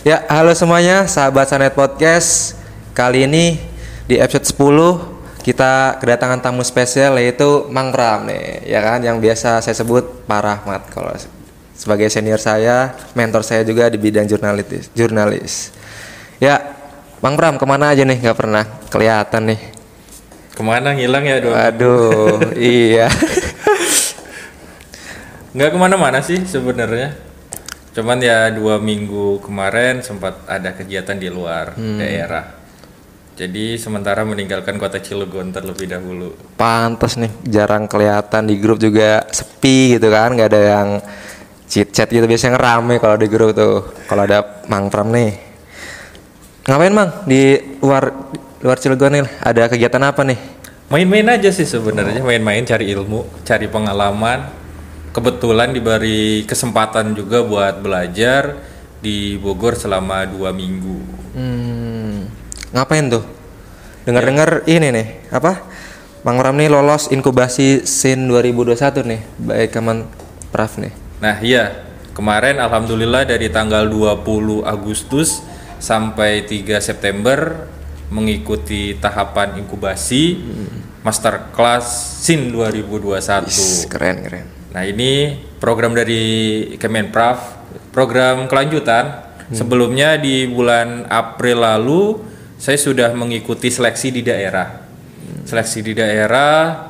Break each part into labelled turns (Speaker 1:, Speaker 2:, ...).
Speaker 1: Ya, halo semuanya, sahabat Sanet Podcast. Kali ini di episode 10 kita kedatangan tamu spesial yaitu Mang Pram nih, ya kan yang biasa saya sebut Pak Rahmat kalau sebagai senior saya, mentor saya juga di bidang jurnalis. Jurnalis. Ya, Mang Pram ke mana aja nih? Gak pernah kelihatan nih.
Speaker 2: Ke mana ngilang ya dong?
Speaker 1: Aduh, iya.
Speaker 2: Nggak ke mana-mana sih sebenarnya. Cuman ya dua minggu kemarin sempat ada kegiatan di luar daerah. Jadi sementara meninggalkan kota Cilegon terlebih dahulu.
Speaker 1: Pantes nih, jarang kelihatan di grup juga sepi gitu kan, nggak ada yang chit chat gitu biasanya rame kalau di grup tuh. Kalau ada Mang Pram nih. Ngapain Mang di luar luar Cilegon nih? Ada kegiatan apa nih?
Speaker 2: Main-main aja sih sebenarnya, main-main cari ilmu, cari pengalaman. Kebetulan diberi kesempatan juga buat belajar di Bogor selama dua minggu.
Speaker 1: Hmm, ngapain tuh? Dengar-dengar ini nih, apa? Mang Pram nih lolos inkubasi SIN 2021 nih, baik Kemen Praf nih.
Speaker 2: Nah iya, kemarin Alhamdulillah dari tanggal 20 Agustus sampai 3 September mengikuti tahapan inkubasi Masterclass SIN 2021.
Speaker 1: Is, keren keren.
Speaker 2: Nah ini program dari Kemenpraf, program kelanjutan. Sebelumnya di bulan April lalu saya sudah mengikuti seleksi di daerah. Seleksi di daerah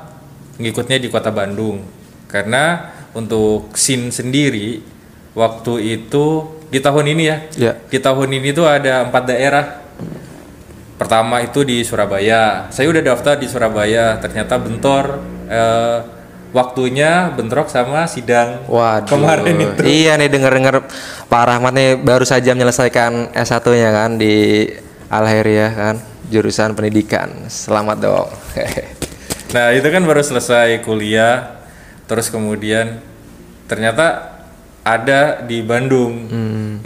Speaker 2: mengikutnya di Kota Bandung. Karena untuk SIN sendiri waktu itu di tahun ini ya.
Speaker 1: Ya.
Speaker 2: Di tahun ini tuh ada empat daerah. Pertama itu di Surabaya. Saya udah daftar di Surabaya. Ternyata bentor eh, waktunya bentrok sama sidang
Speaker 1: Waduh.
Speaker 2: kemarin itu.
Speaker 1: Iya nih denger-denger Pak Rahmat nih baru saja menyelesaikan S1-nya kan di Al ya kan, jurusan pendidikan. Selamat dong.
Speaker 2: Nah itu kan baru selesai kuliah, terus kemudian ternyata ada di Bandung.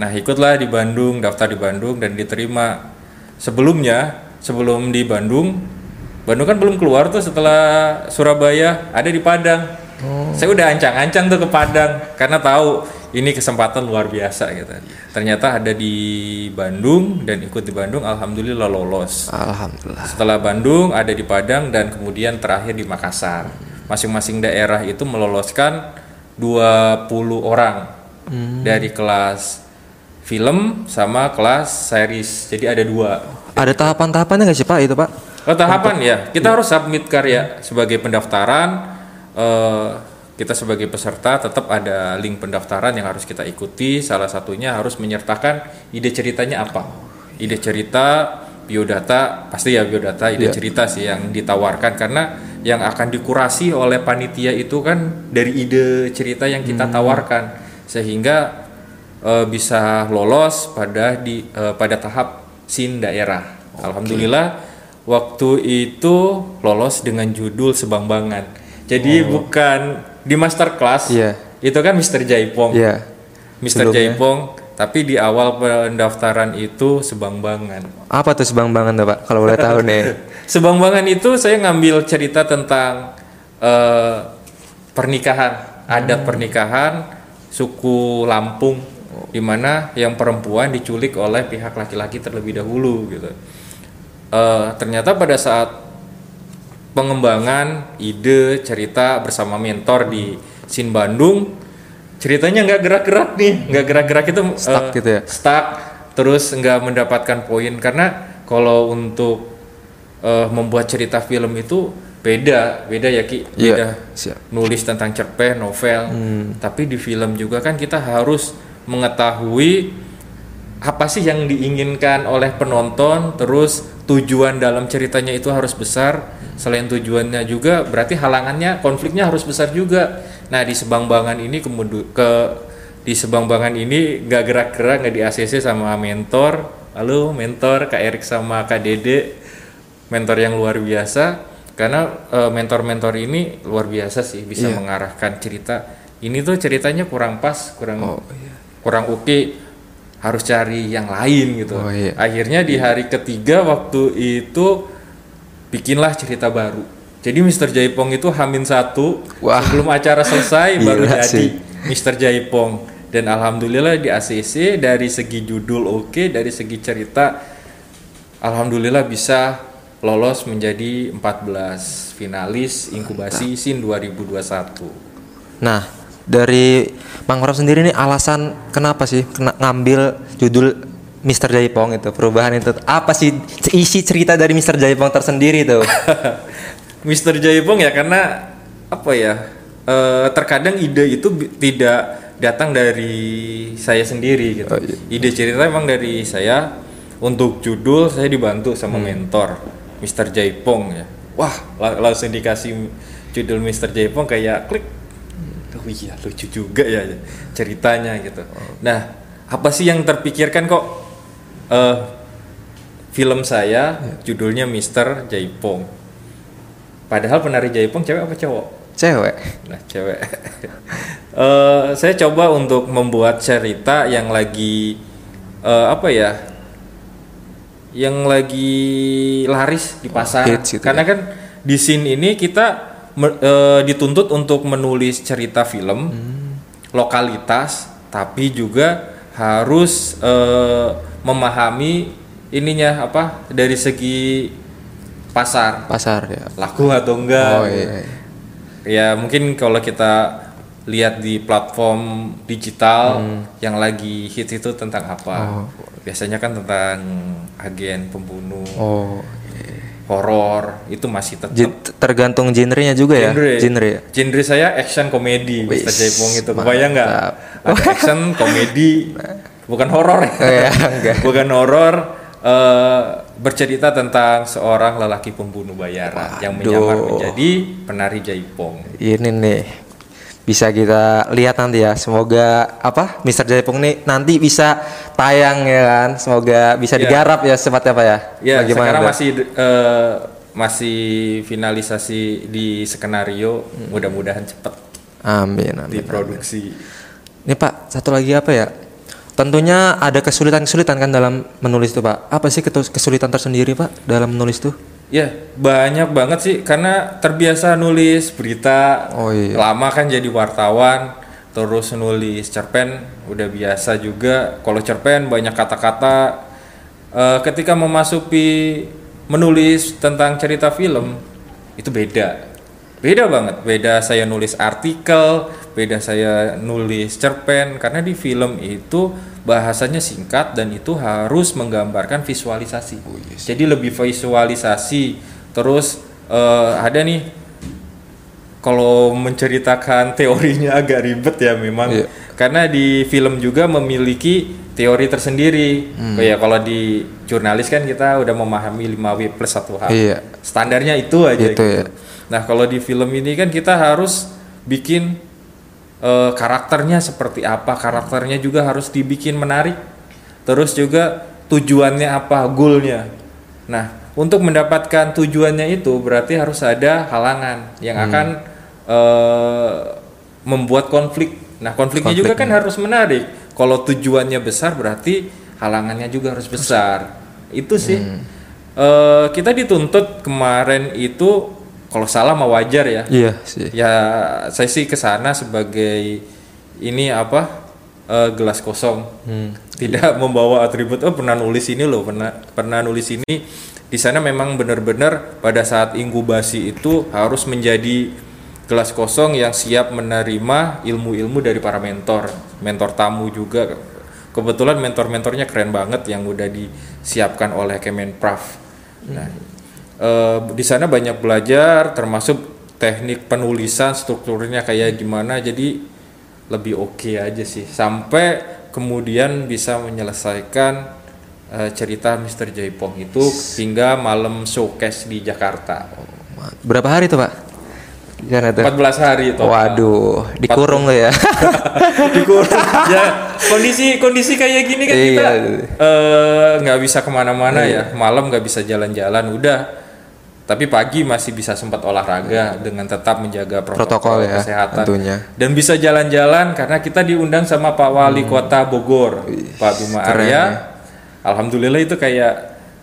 Speaker 2: Nah ikutlah di Bandung, daftar di Bandung dan diterima. Sebelumnya, sebelum di Bandung, Bandung kan belum keluar tuh setelah Surabaya, ada di Padang. Saya udah ancang-ancang tuh ke Padang karena tahu ini kesempatan luar biasa gitu. Ternyata ada di Bandung dan ikut di Bandung, alhamdulillah lolos.
Speaker 1: Alhamdulillah.
Speaker 2: Setelah Bandung ada di Padang dan kemudian terakhir di Makassar. Masing-masing daerah itu meloloskan 20 orang dari kelas film sama kelas series. Jadi ada dua.
Speaker 1: Ada tahapan-tahapannya nggak sih Pak itu Pak?
Speaker 2: Oh, tahapan ya. Kita harus submit karya sebagai pendaftaran. eh, kita sebagai peserta tetap ada link pendaftaran yang harus kita ikuti. Salah satunya harus menyertakan ide ceritanya apa. Ide cerita, biodata, pasti ya biodata, ide cerita sih yang ditawarkan karena yang akan dikurasi oleh panitia itu kan dari ide cerita yang kita tawarkan sehingga eh, bisa lolos pada di eh, pada tahap sin daerah. Alhamdulillah waktu itu lolos dengan judul Sebangbangan. Jadi bukan di masterclass.
Speaker 1: Iya.
Speaker 2: Itu kan Mr. Jaipong.
Speaker 1: Iya.
Speaker 2: Mr. Jaipong, tapi di awal pendaftaran itu Sebangbangan.
Speaker 1: Apa tuh sebang-bangan tuh Pak? Kalau boleh tahu nih.
Speaker 2: Sebangbangan itu saya ngambil cerita tentang eh, pernikahan, adat pernikahan suku Lampung di mana yang perempuan diculik oleh pihak laki-laki terlebih dahulu gitu. Eh, ternyata pada saat pengembangan ide cerita bersama mentor di Sin Bandung ceritanya nggak gerak-gerak nih, nggak gerak-gerak itu
Speaker 1: Stuck
Speaker 2: eh,
Speaker 1: gitu ya?
Speaker 2: stuck terus nggak mendapatkan poin karena kalau untuk eh, membuat cerita film itu beda beda ya ki
Speaker 1: Iya,
Speaker 2: beda
Speaker 1: siap.
Speaker 2: nulis tentang cerpen novel tapi di film juga kan kita harus mengetahui apa sih yang diinginkan oleh penonton terus tujuan dalam ceritanya itu harus besar. Selain tujuannya juga berarti halangannya konfliknya harus besar juga. Nah di sebangbangan ini kemudian ke di sebangbangan ini nggak gerak-gerak nggak di ACC sama mentor. Lalu mentor Kak Erik sama Kak Dede. Mentor yang luar biasa. Karena eh, mentor-mentor ini luar biasa sih bisa
Speaker 1: Iya.
Speaker 2: mengarahkan cerita. Ini tuh ceritanya kurang pas kurang
Speaker 1: Oh, iya.
Speaker 2: kurang oke harus cari yang lain gitu
Speaker 1: Oh, iya.
Speaker 2: akhirnya di hari ketiga waktu itu bikinlah cerita baru jadi Mr. Jaipong itu Hamin satu
Speaker 1: Wah.
Speaker 2: sebelum acara selesai baru
Speaker 1: Gila
Speaker 2: jadi
Speaker 1: sih.
Speaker 2: Mr. Jaipong dan alhamdulillah di ACC dari segi judul oke dari segi cerita alhamdulillah bisa lolos menjadi 14 finalis inkubasi SIN 2021
Speaker 1: Nah, dari Mang Pram sendiri nih alasan kenapa sih kena ngambil judul Mr. Jaipong itu perubahan itu apa sih isi cerita dari Mr. Jaipong tersendiri tuh?
Speaker 2: Mr. Jaipong ya karena apa ya eh, terkadang ide itu tidak datang dari saya sendiri gitu.
Speaker 1: Oh, iya.
Speaker 2: Ide cerita emang dari saya untuk judul saya dibantu sama
Speaker 1: Hmm.
Speaker 2: mentor Mr. Jaipong ya. Wah la- langsung dikasih judul Mr. Jaipong kayak klik. Oh iya lucu juga ya ceritanya gitu.
Speaker 1: Oh.
Speaker 2: Nah apa sih yang terpikirkan kok eh film saya
Speaker 1: Iya.
Speaker 2: judulnya Mr. Jaipong. Padahal penari Jaipong cewek apa cowok?
Speaker 1: Cewek.
Speaker 2: Nah, cewek. Eh, saya coba untuk membuat cerita yang lagi eh, apa ya? Yang lagi laris di pasar.
Speaker 1: Hits gitu
Speaker 2: Karena kan di scene ini kita me- eh, dituntut untuk menulis cerita film lokalitas, tapi juga harus eh, memahami ininya apa dari segi pasar
Speaker 1: Pasar ya.
Speaker 2: laku atau enggak
Speaker 1: Oh
Speaker 2: gitu.
Speaker 1: iya.
Speaker 2: ya mungkin kalau kita lihat di platform digital yang lagi hits itu tentang apa
Speaker 1: Oh.
Speaker 2: biasanya kan tentang agen pembunuh
Speaker 1: Oh.
Speaker 2: Horor itu masih tetap
Speaker 1: Ji- tergantung genrenya juga ya.
Speaker 2: genre
Speaker 1: Genre. ya?
Speaker 2: genre saya action komedi Mr. Jaipong itu kebayang nggak ada action komedi bukan horor ya
Speaker 1: Oh, ya, enggak.
Speaker 2: bukan horor eh, bercerita tentang seorang lelaki pembunuh bayaran yang menyamar
Speaker 1: Waduh.
Speaker 2: menjadi penari Jaipong
Speaker 1: Ini nih bisa kita lihat nanti ya. Semoga apa Mr. Jaipong nih nanti bisa tayang ya kan. Semoga bisa
Speaker 2: Ya.
Speaker 1: digarap ya secepatnya Pak ya.
Speaker 2: Ya,
Speaker 1: Bagaimana
Speaker 2: sekarang masih eh, masih finalisasi di skenario,
Speaker 1: Hmm.
Speaker 2: mudah-mudahan cepat
Speaker 1: Amin, amin.
Speaker 2: diproduksi.
Speaker 1: Ini Pak, satu lagi apa ya? Tentunya ada kesulitan-kesulitan kan dalam menulis tuh Pak. Apa sih kesulitan tersendiri Pak dalam menulis tuh?
Speaker 2: Ya, banyak banget sih karena terbiasa nulis berita.
Speaker 1: Oh, iya.
Speaker 2: Lama kan jadi wartawan, terus nulis cerpen udah biasa juga. Kalau cerpen banyak kata-kata Eh, ketika memasuki menulis tentang cerita film itu beda. Beda banget. Beda saya nulis artikel, beda saya nulis cerpen karena di film itu bahasanya singkat dan itu harus menggambarkan visualisasi. Jadi lebih visualisasi. Terus eh, ada nih kalau menceritakan teorinya agak ribet ya memang
Speaker 1: Iya.
Speaker 2: karena di film juga memiliki teori tersendiri kayak kalau di jurnalis kan kita udah memahami 5W plus 1H
Speaker 1: Iya.
Speaker 2: standarnya itu aja
Speaker 1: Gitu
Speaker 2: gitu,
Speaker 1: ya.
Speaker 2: Nah kalau di film ini kan kita harus bikin eh, karakternya seperti apa. Karakternya juga harus dibikin menarik. Terus juga tujuannya apa goalnya. Nah untuk mendapatkan tujuannya itu berarti harus ada halangan yang akan eh, membuat konflik. Nah konfliknya juga kan harus menarik. Kalau tujuannya besar berarti halangannya juga harus besar. Itu sih. Eh, kita dituntut kemarin itu kalau salah mah wajar ya.
Speaker 1: Iya sih.
Speaker 2: ya saya sih ke sana sebagai ini apa eh, gelas kosong. Tidak membawa atribut oh pernah nulis ini loh pernah pernah nulis ini. Di sana memang benar-benar pada saat inkubasi itu harus menjadi gelas kosong yang siap menerima ilmu-ilmu dari para mentor. Mentor tamu juga. Kebetulan mentor-mentornya keren banget yang udah disiapkan oleh Kemenpraf nah Eh, di sana banyak belajar termasuk teknik penulisan strukturnya kayak gimana jadi lebih oke aja sih sampai kemudian bisa menyelesaikan eh, cerita Mr. Jaipong itu hingga malam showcase di Jakarta
Speaker 1: Berapa hari tuh Pak? Di sana tuh.
Speaker 2: 14 hari total.
Speaker 1: Waduh, dikurung lo ya.
Speaker 2: Dikurung. ya kondisi kondisi kayak gini kan
Speaker 1: Iya.
Speaker 2: kita eh, nggak bisa ke mana-mana ya malam nggak bisa jalan-jalan udah tapi pagi masih bisa sempat olahraga dengan tetap menjaga protokol,
Speaker 1: Protokol ya,
Speaker 2: kesehatan
Speaker 1: tentunya.
Speaker 2: dan bisa jalan-jalan karena kita diundang sama Pak Wali Kota Bogor Pak Bima
Speaker 1: Hmm. keren
Speaker 2: Arya
Speaker 1: ya.
Speaker 2: Alhamdulillah itu kayak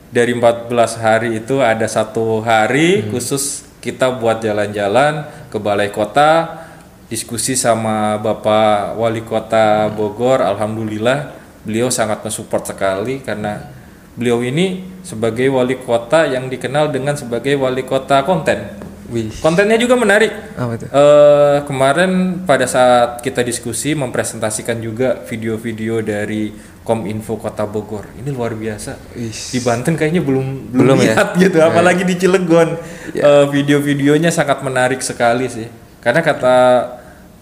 Speaker 2: dari 14 hari itu ada satu hari
Speaker 1: Hmm.
Speaker 2: khusus kita buat jalan-jalan ke balai kota diskusi sama Bapak Wali Kota Bogor, alhamdulillah beliau sangat mensupport sekali karena beliau ini sebagai wali kota yang dikenal dengan sebagai wali kota konten.
Speaker 1: Wih.
Speaker 2: Kontennya juga menarik.
Speaker 1: Apa itu?
Speaker 2: Eh, kemarin pada saat kita diskusi mempresentasikan juga video-video dari Kominfo Kota Bogor. Ini luar biasa.
Speaker 1: Wih.
Speaker 2: Di Banten kayaknya belum belum,
Speaker 1: Belum ya?
Speaker 2: lihat gitu,
Speaker 1: Ya.
Speaker 2: apalagi di Cilegon. Eh, video-videonya sangat menarik sekali sih. Karena kata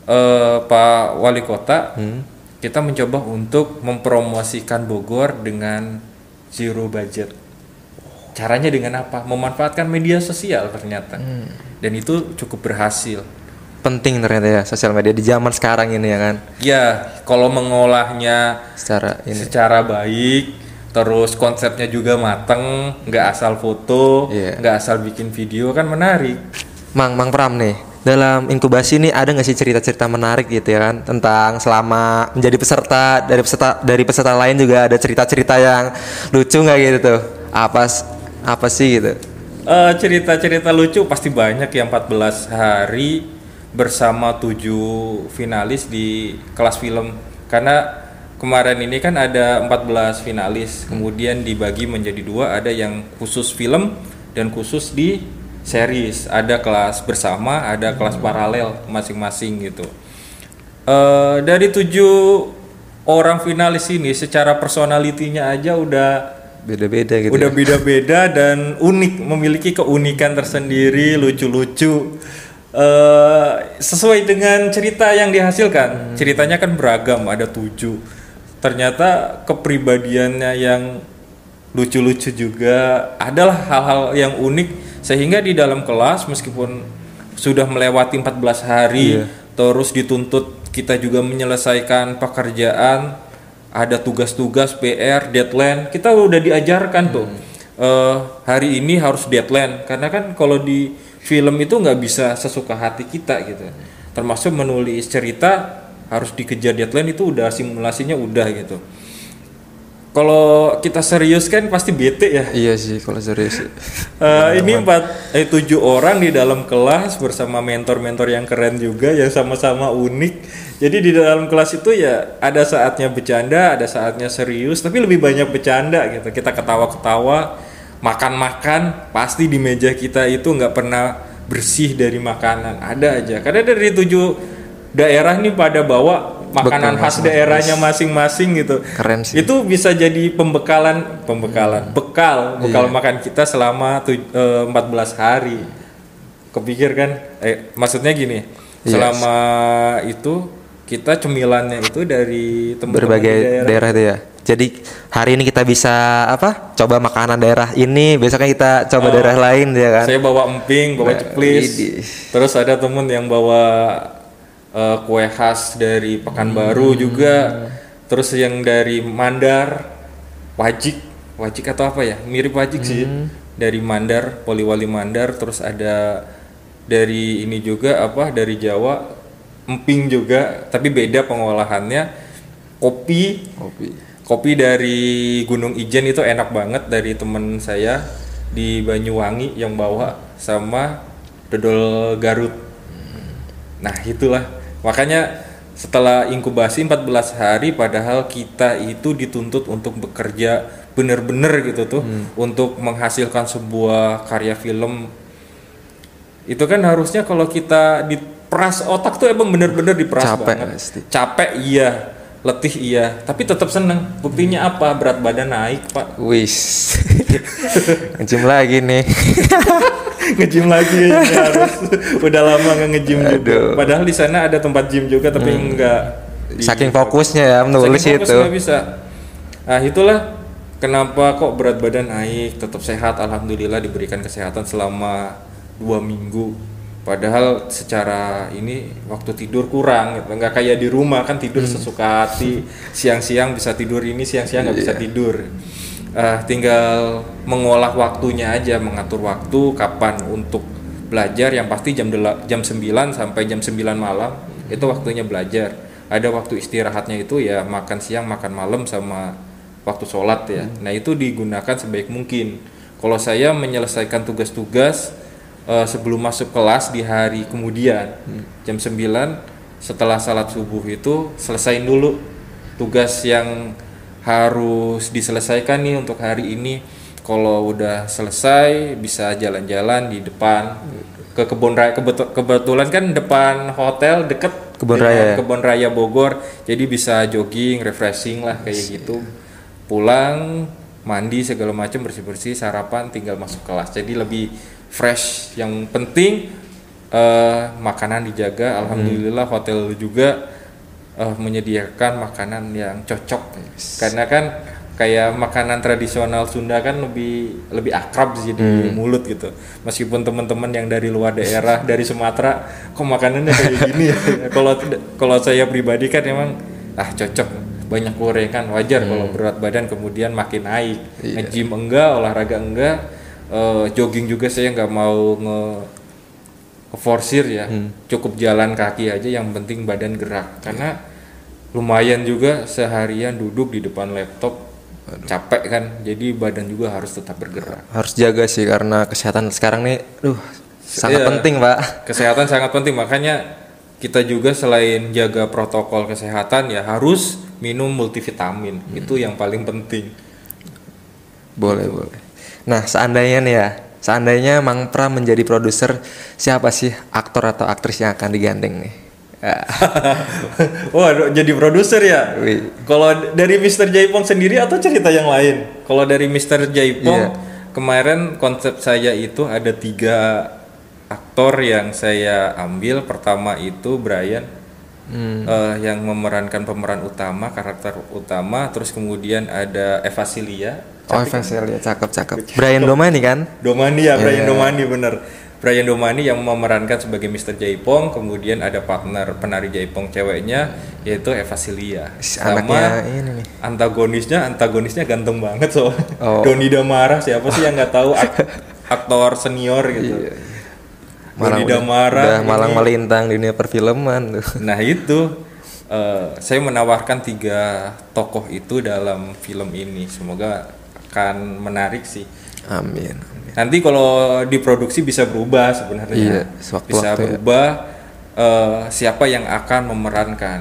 Speaker 2: eh, Pak Wali Kota,
Speaker 1: Hmm.
Speaker 2: kita mencoba untuk mempromosikan Bogor dengan zero budget. Caranya dengan apa? Memanfaatkan media sosial ternyata.
Speaker 1: Hmm.
Speaker 2: Dan itu cukup berhasil.
Speaker 1: Penting ternyata ya sosial media di zaman sekarang ini ya kan.
Speaker 2: Ya, kalau mengolahnya
Speaker 1: Secara ini.
Speaker 2: secara baik, terus konsepnya juga mateng, nggak asal foto,
Speaker 1: Iya.
Speaker 2: nggak asal bikin video kan menarik.
Speaker 1: Mang Mang Pram nih. Dalam inkubasi ini ada nggak sih cerita-cerita menarik gitu ya kan tentang selama menjadi peserta dari peserta dari peserta lain juga ada cerita-cerita yang lucu nggak gitu tuh? Apa apa sih gitu?
Speaker 2: Eh, cerita-cerita lucu pasti banyak ya 14 hari bersama tujuh finalis di kelas film karena kemarin ini kan ada 14 finalis kemudian dibagi menjadi dua ada yang khusus film dan khusus di series ada kelas bersama ada kelas paralel masing-masing gitu. Eh, dari tujuh orang finalis ini secara personalitinya aja udah
Speaker 1: Beda-beda gitu.
Speaker 2: udah
Speaker 1: ya.
Speaker 2: beda-beda dan unik memiliki keunikan tersendiri lucu-lucu. Eh, sesuai dengan cerita yang dihasilkan. Ceritanya kan beragam ada tujuh. Ternyata kepribadiannya yang lucu-lucu juga adalah hal-hal yang unik sehingga di dalam kelas meskipun sudah melewati 14 hari terus dituntut kita juga menyelesaikan pekerjaan ada tugas-tugas PR deadline kita udah diajarkan tuh. Eh, hari ini harus deadline karena kan kalau di film itu nggak bisa sesuka hati kita gitu. Termasuk menulis cerita harus dikejar deadline itu udah simulasinya udah gitu kalau kita serius kan pasti bete ya
Speaker 1: Iya sih kalau serius.
Speaker 2: Eh, ini empat eh tujuh orang di dalam kelas bersama mentor-mentor yang keren juga yang sama-sama unik. Jadi di dalam kelas itu ya ada saatnya bercanda, ada saatnya serius, tapi lebih banyak bercanda gitu. Kita ketawa-ketawa, makan-makan, pasti di meja kita itu nggak pernah bersih dari makanan. Ada aja. Karena dari tujuh daerah nih pada bawa makanan
Speaker 1: Bekal
Speaker 2: khas daerahnya masing-masing gitu.
Speaker 1: Keren sih.
Speaker 2: Itu bisa jadi pembekalan, pembekalan, bekal, bekal makan kita selama tu, eh, 14 hari. Kepikir kan? Eh, maksudnya gini,
Speaker 1: Iya.
Speaker 2: selama itu kita cemilannya itu dari
Speaker 1: Berbagai
Speaker 2: daerah.
Speaker 1: daerah itu ya. Jadi hari ini kita bisa apa? Coba makanan daerah ini, besoknya kita coba daerah lain ya kan.
Speaker 2: Saya bawa emping, bawa
Speaker 1: Nah,
Speaker 2: ceplis. Terus ada temen yang bawa eh, kue khas dari Pekanbaru
Speaker 1: Hmm.
Speaker 2: juga. Terus yang dari Mandar, wajik, wajik atau apa ya? Mirip wajik sih.
Speaker 1: Hmm.
Speaker 2: Dari Mandar, Poliwali Mandar. Terus ada dari ini juga apa? Dari Jawa, emping juga, tapi beda pengolahannya. Kopi,
Speaker 1: Kopi.
Speaker 2: Kopi dari Gunung Ijen itu enak banget dari temen saya di Banyuwangi yang bawa sama dodol Garut. Nah, itulah. Makanya setelah inkubasi 14 hari padahal kita itu dituntut untuk bekerja bener-bener gitu tuh untuk menghasilkan sebuah karya film. Itu kan harusnya kalau kita diperas otak tuh emang bener-bener diperas
Speaker 1: Capek
Speaker 2: banget.
Speaker 1: pasti.
Speaker 2: capek iya letih iya tapi tetap seneng buktinya apa berat badan naik pak
Speaker 1: Wis. Ngejim lagi nih.
Speaker 2: ngejim lagi ya harus udah lama nggak ngejim juga.
Speaker 1: Hmm.
Speaker 2: padahal di sana ada tempat gym juga tapi enggak di-
Speaker 1: Saking fokusnya ya menulis
Speaker 2: Saking fokus
Speaker 1: itu.
Speaker 2: bisa nah itulah kenapa kok berat badan naik tetap sehat alhamdulillah diberikan kesehatan selama dua minggu padahal secara ini waktu tidur kurang gitu. Nggak kayak di rumah kan tidur
Speaker 1: Hmm.
Speaker 2: sesuka hati. Siang-siang bisa tidur ini siang-siang nggak
Speaker 1: Iya.
Speaker 2: bisa tidur. Ah, tinggal mengolah waktunya aja mengatur waktu kapan untuk belajar. Yang pasti jam dela- jam 9 sampai jam 9 malam itu waktunya belajar. Ada waktu istirahatnya itu ya makan siang makan malam sama waktu sholat ya. Nah itu digunakan sebaik mungkin. Kalau saya menyelesaikan tugas-tugas eh, sebelum masuk kelas di hari kemudian jam 9 setelah salat subuh itu selesaiin dulu tugas yang harus diselesaikan nih untuk hari ini. Kalau udah selesai bisa jalan-jalan di depan ke kebun raya. Kebetu- kebetulan kan depan hotel deket
Speaker 1: Kebun raya ya?
Speaker 2: kebun raya Bogor. Jadi bisa jogging refreshing lah kayak gitu. Pulang mandi segala macam bersih bersih sarapan tinggal masuk kelas. Jadi lebih fresh. Yang penting eh, makanan dijaga. Alhamdulillah hotel juga eh, menyediakan makanan yang cocok. Karena kan kayak makanan tradisional Sunda kan lebih lebih akrab sih di mulut gitu. Meskipun teman-teman yang dari luar daerah dari Sumatera kok makanannya kayak gini ya? Kalau kalau saya pribadi kan emang ah cocok. Banyak gorengan. Wajar kalau berat badan kemudian makin naik. Nge-gym enggak olahraga enggak eh, jogging juga saya nggak mau nge forsir ya. Cukup jalan kaki aja yang penting badan gerak. Karena lumayan juga seharian duduk di depan laptop capek kan. Jadi badan juga harus tetap bergerak.
Speaker 1: Harus jaga sih karena kesehatan sekarang nih duh sangat
Speaker 2: Iya.
Speaker 1: penting pak.
Speaker 2: Kesehatan sangat penting. Makanya kita juga selain jaga protokol kesehatan ya harus minum multivitamin. Itu yang paling penting.
Speaker 1: Boleh boleh nah seandainya nih ya seandainya Mang Pram menjadi produser siapa sih aktor atau aktris yang akan digandeng nih Ya.
Speaker 2: Wah, jadi produser ya. Kalau dari Mr. Jaipong sendiri atau cerita yang lain? Kalau dari Mr. Jaipong
Speaker 1: Iya.
Speaker 2: kemarin konsep saya itu ada tiga aktor yang saya ambil. Pertama itu Brian
Speaker 1: Hmm.
Speaker 2: eh, yang memerankan pemeran utama, karakter utama. Terus kemudian ada Eva Silia,
Speaker 1: oh Faisal ya cakep cakep Brian Domani kan
Speaker 2: Domani ya, Brian
Speaker 1: Iya.
Speaker 2: Domani bener. Brian Domani yang memerankan sebagai Mr. Jaipong, kemudian ada partner penari Jaipong ceweknya yaitu Eva Silia. Sama
Speaker 1: ini nih
Speaker 2: antagonisnya, antagonisnya ganteng banget so.
Speaker 1: Oh.
Speaker 2: Doni Damara siapa sih yang nggak tahu ak- aktor senior gitu. Doni Damara.
Speaker 1: Iya. udah
Speaker 2: ini-
Speaker 1: malang melintang di dunia perfilman tuh
Speaker 2: Nah itu eh, saya menawarkan tiga tokoh itu dalam film ini. Semoga akan menarik sih.
Speaker 1: amin
Speaker 2: Nanti kalau diproduksi bisa berubah sebenarnya.
Speaker 1: Iya,
Speaker 2: bisa
Speaker 1: ya.
Speaker 2: berubah eh, siapa yang akan memerankan.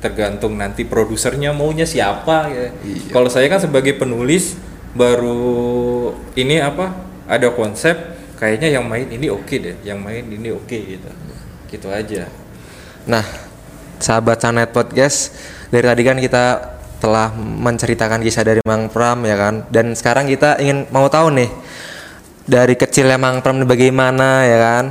Speaker 2: Tergantung nanti produsernya maunya siapa ya.
Speaker 1: Iya.
Speaker 2: Kalau saya kan sebagai penulis baru ini apa? Ada konsep kayaknya yang main ini oke deh, yang main ini oke gitu. Gitu aja.
Speaker 1: Nah, sahabat Sanet Podcast, dari tadi kan kita telah menceritakan kisah dari Mang Pram ya kan, dan sekarang kita ingin mau tahu nih dari kecilnya Mang Pram bagaimana ya kan?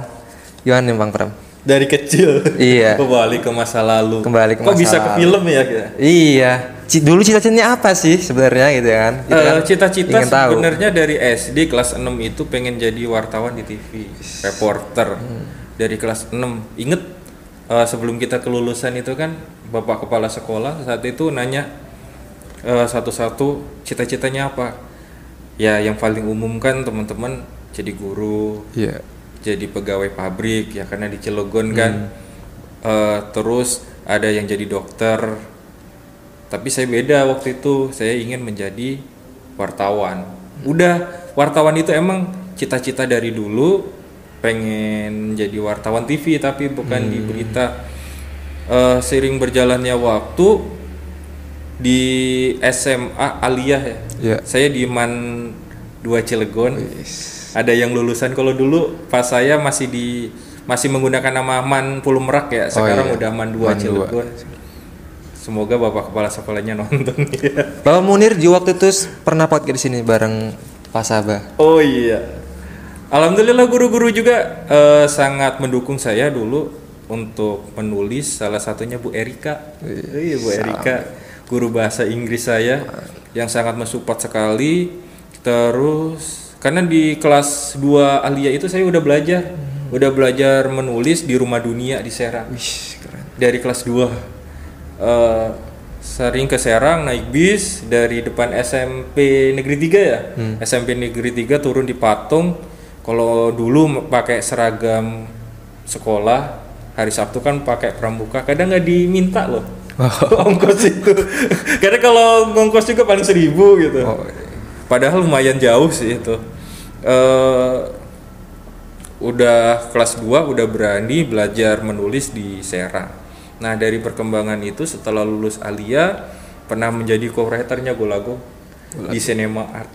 Speaker 1: Gimana nih Mang Pram?
Speaker 2: Dari kecil.
Speaker 1: Iya.
Speaker 2: Kembali ke masa lalu.
Speaker 1: Kembali ke
Speaker 2: Kok
Speaker 1: masa
Speaker 2: bisa ke
Speaker 1: lalu.
Speaker 2: film ya? kita?
Speaker 1: Iya, Ci- dulu cita-citanya apa sih sebenarnya gitu ya kan? Kita
Speaker 2: Eh,
Speaker 1: kan
Speaker 2: Cita-cita sebenarnya dari SD kelas 6 itu pengen jadi wartawan di TV, reporter. Dari kelas 6. Inget eh, sebelum kita kelulusan itu kan Bapak kepala sekolah saat itu nanya eh, satu-satu cita-citanya apa? Ya yang paling umum kan teman-teman jadi guru,
Speaker 1: Iya.
Speaker 2: jadi pegawai pabrik ya karena di Cilegon kan. Eh, terus ada yang jadi dokter. Tapi saya beda waktu itu saya ingin menjadi wartawan. Udah wartawan itu emang cita-cita dari dulu pengen jadi wartawan TV tapi bukan di berita. Eh, seiring berjalannya waktu di SMA Aliyah ya?
Speaker 1: Iya.
Speaker 2: saya di Man 2 Cilegon. Ada yang lulusan. Kalau dulu pas saya masih di masih menggunakan nama Man Pulau Merak ya. Sekarang
Speaker 1: iya.
Speaker 2: udah Man 2
Speaker 1: Man dua.
Speaker 2: Cilegon. Semoga bapak kepala sekolahnya nonton. Ya
Speaker 1: Bapak Munir di waktu itu pernah podcast di sini bareng Pak Sabah.
Speaker 2: oh iya. Alhamdulillah guru-guru juga eh, sangat mendukung saya dulu untuk menulis. Salah satunya Bu Erika. Iya Bu Erika guru bahasa Inggris saya yang sangat mensupport sekali. Terus karena di kelas 2 Alia itu saya udah belajar. Udah belajar menulis di Rumah Dunia di Serang.
Speaker 1: Wih, keren.
Speaker 2: dari kelas 2 Eh, sering ke Serang naik bis dari depan SMP Negeri 3 ya? SMP Negeri 3 turun di Patung. Kalau dulu pakai seragam sekolah hari Sabtu kan pakai pramuka. Kadang nggak diminta loh ongkos itu. Karena kalau ngongkos juga paling seribu gitu.
Speaker 1: Oh,
Speaker 2: padahal lumayan jauh sih itu. Eh udah kelas 2 udah berani belajar menulis di Serang Nah dari perkembangan itu setelah lulus Alia pernah menjadi co-writernya Golago di Cinema Art.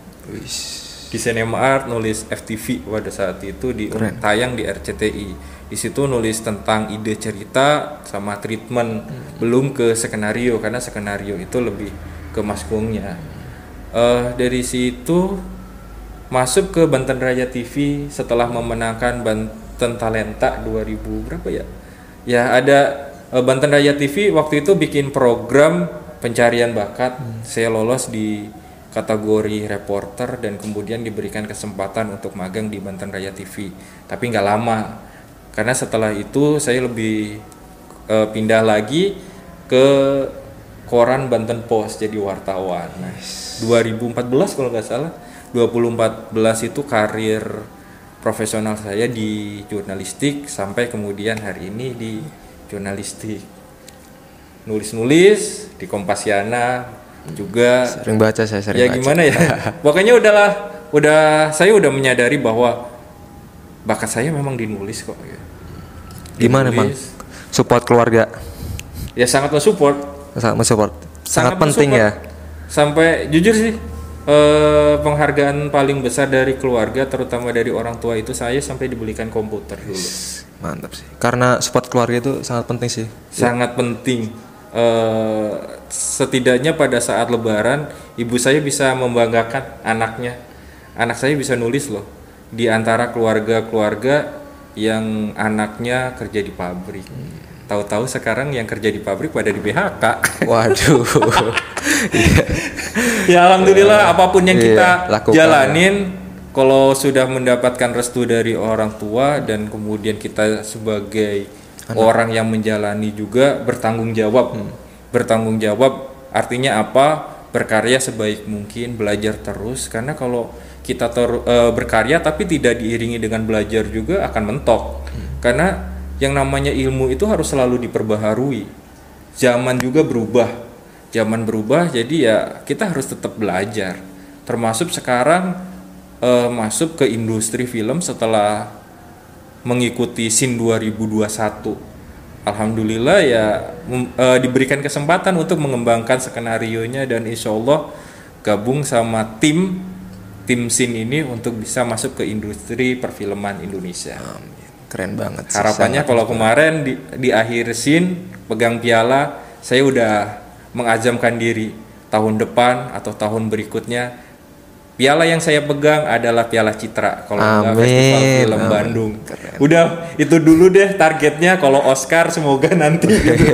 Speaker 2: Di Cinema Art nulis FTV pada saat itu di
Speaker 1: Keren.
Speaker 2: tayang di RCTI. Di situ nulis tentang ide cerita sama treatment, belum ke skenario karena skenario itu lebih ke maskungnya. Eh, dari situ masuk ke Banten Raya TV setelah memenangkan Banten Talenta 2000 berapa ya? Ya ada eh, Banten Raya TV waktu itu bikin program pencarian bakat. Saya lolos di kategori reporter dan kemudian diberikan kesempatan untuk magang di Banten Raya TV. Tapi nggak lama karena setelah itu saya lebih eh, pindah lagi ke koran Banten Post jadi wartawan. Nah, 2014 kalau nggak salah, 2014 itu karir profesional saya di jurnalistik sampai kemudian hari ini di jurnalistik. Nulis-nulis di Kompasiana juga
Speaker 1: Sering baca saya sering
Speaker 2: ya
Speaker 1: baca.
Speaker 2: gimana ya pokoknya udahlah udah saya udah menyadari bahwa bakat saya memang dinulis kok ya.
Speaker 1: Gimana, Bang?
Speaker 2: Dinulis.
Speaker 1: Support keluarga.
Speaker 2: ya sangat mensupport
Speaker 1: Sangat mensupport. Sangat, penting
Speaker 2: mensupport.
Speaker 1: ya.
Speaker 2: sampai jujur sih eh, penghargaan paling besar dari keluarga terutama dari orang tua itu saya sampai dibelikan komputer dulu
Speaker 1: Mantap sih. Karena support keluarga itu sangat penting sih.
Speaker 2: sangat penting Eh, setidaknya pada saat lebaran ibu saya bisa membanggakan anaknya anak saya bisa nulis loh di antara keluarga-keluarga yang anaknya kerja di pabrik tahu-tahu sekarang yang kerja di pabrik pada di PHK
Speaker 1: Waduh. Iya.
Speaker 2: ya alhamdulillah apa pun yang
Speaker 1: Iya,
Speaker 2: kita
Speaker 1: lakukan.
Speaker 2: jalanin kalau sudah mendapatkan restu dari orang tua dan kemudian kita sebagai orang yang menjalani juga bertanggung jawab.
Speaker 1: Hmm.
Speaker 2: bertanggung jawab artinya apa? Berkarya sebaik mungkin belajar terus. Karena kalau kita ter- eh, berkarya tapi tidak diiringi dengan belajar juga akan mentok.
Speaker 1: Hmm.
Speaker 2: karena yang namanya ilmu itu harus selalu diperbaharui. Zaman juga berubah. Zaman berubah jadi ya kita harus tetap belajar. Termasuk sekarang eh, masuk ke industri film setelah mengikuti SIN 2021 Alhamdulillah ya eh, diberikan kesempatan untuk mengembangkan skenario nya dan insya Allah gabung sama tim tim SIN ini untuk bisa masuk ke industri perfilman Indonesia.
Speaker 1: Keren banget sih.
Speaker 2: harapannya kalau kemarin di, di akhir scene pegang piala saya udah mengazamkan diri. Tahun depan atau tahun berikutnya piala yang saya pegang adalah piala Citra kalau enggak festival film
Speaker 1: amin.
Speaker 2: Bandung udah itu dulu deh targetnya kalau Oscar semoga nanti gitu.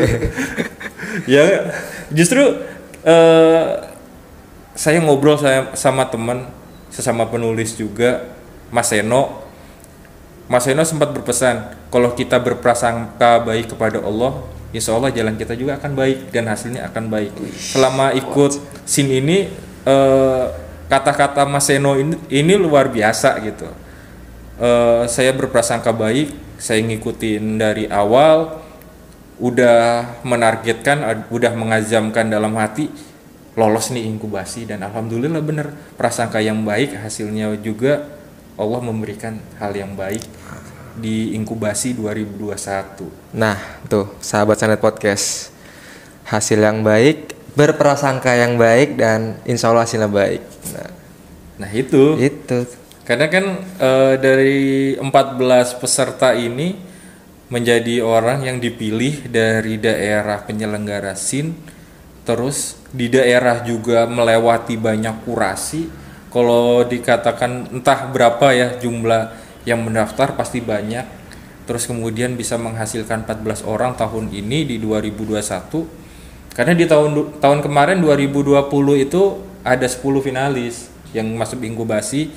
Speaker 2: ya justru eh, saya ngobrol saya sama teman sesama penulis juga Mas Seno Mas Eno sempat berpesan, kalau kita berprasangka baik kepada Allah, insya Allah jalan kita juga akan baik dan hasilnya akan baik. Selama ikut sin ini, eh, kata-kata Mas Eno ini, ini luar biasa gitu. Eh, saya berprasangka baik, saya ngikutin dari awal, udah menargetkan, udah mengazamkan dalam hati lolos nih inkubasi dan alhamdulillah bener prasangka yang baik hasilnya juga Allah memberikan hal yang baik di inkubasi 2021.
Speaker 1: Nah, tuh sahabat Sanet Podcast. Hasil yang baik, berprasangka yang baik dan insya Allah hasilnya baik. Nah,
Speaker 2: Nah, itu.
Speaker 1: Itu.
Speaker 2: karena kan eh, dari 14 peserta ini menjadi orang yang dipilih dari daerah penyelenggara SIN terus di daerah juga melewati banyak kurasi. Kalau dikatakan entah berapa ya jumlah yang mendaftar pasti banyak. Terus kemudian bisa menghasilkan 14 orang tahun ini di 2021 karena di tahun tahun kemarin 2020 itu ada 10 finalis yang masuk inkubasi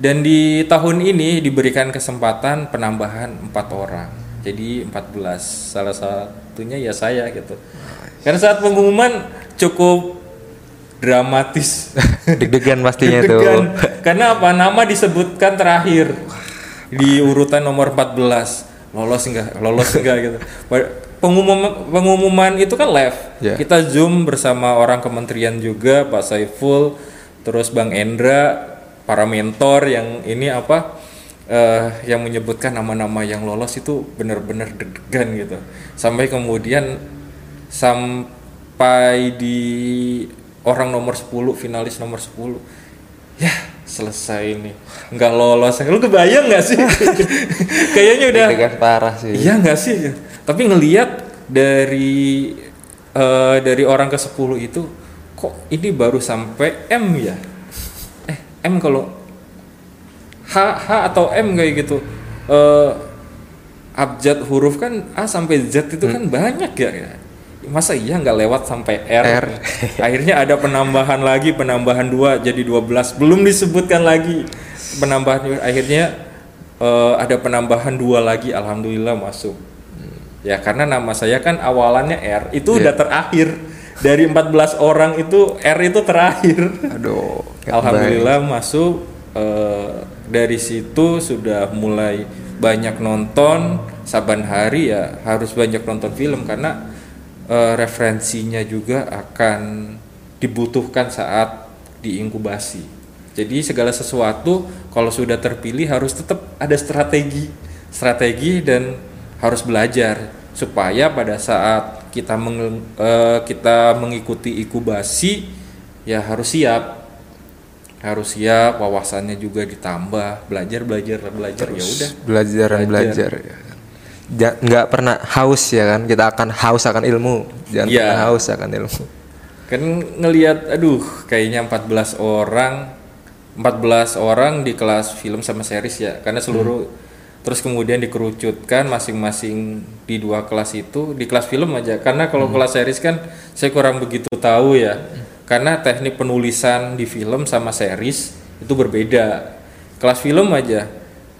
Speaker 2: dan di tahun ini diberikan kesempatan penambahan empat orang jadi 14 salah satunya ya saya gitu karena saat pengumuman cukup dramatis
Speaker 1: Deg-degan pastinya
Speaker 2: Deg-degan.
Speaker 1: tuh.
Speaker 2: Karena apa? Nama disebutkan terakhir di urutan nomor 14. Lolos enggak? Lolos enggak gitu. Pengumuman pengumuman itu kan live.
Speaker 1: Ya.
Speaker 2: Kita Zoom bersama orang kementerian juga, Pak Saiful, terus Bang Endra, para mentor yang ini apa? eh, yang menyebutkan nama-nama yang lolos itu benar-benar deg-degan gitu sampai kemudian sampai di orang nomor 10 finalis nomor 10 ya selesai nih nggak lolos lu kebayang nggak sih kayaknya udah
Speaker 1: parah sih.
Speaker 2: iya nggak sih tapi ngelihat dari eh, dari orang ke 10 itu kok ini baru sampai M ya eh M kalau H H atau M kayak gitu eh abjad huruf kan A sampai Z itu kan banyak ya, ya. Masa iya nggak lewat sampai R?
Speaker 1: R.
Speaker 2: Akhirnya ada penambahan lagi, penambahan dua jadi 12. Belum disebutkan lagi penambahan akhirnya eh, ada penambahan dua lagi alhamdulillah masuk. Ya karena nama saya kan awalannya R, itu udah terakhir. Dari 14 orang itu R itu terakhir.
Speaker 1: Aduh.
Speaker 2: Alhamdulillah masuk eh, dari situ sudah mulai banyak nonton saban hari ya harus banyak nonton film karena eh, referensinya juga akan dibutuhkan saat diinkubasi. Jadi segala sesuatu kalau sudah terpilih harus tetap ada strategi, strategi dan harus belajar supaya pada saat kita meng- eh, kita mengikuti inkubasi ya harus siap harus siap wawasannya juga ditambah belajar belajar belajar ya udah
Speaker 1: Belajar dan
Speaker 2: Belajar.
Speaker 1: ya. Ja- nggak pernah haus ya kan? Kita akan haus akan ilmu. Jangan pernah haus akan ilmu.
Speaker 2: kan ngelihat aduh kayaknya 14 orang 14 orang di kelas film sama series ya karena seluruh terus kemudian dikerucutkan masing-masing di dua kelas itu di kelas film aja. Karena kalau kelas series kan saya kurang begitu tahu ya. Karena teknik penulisan di film sama series itu berbeda. Kelas film aja.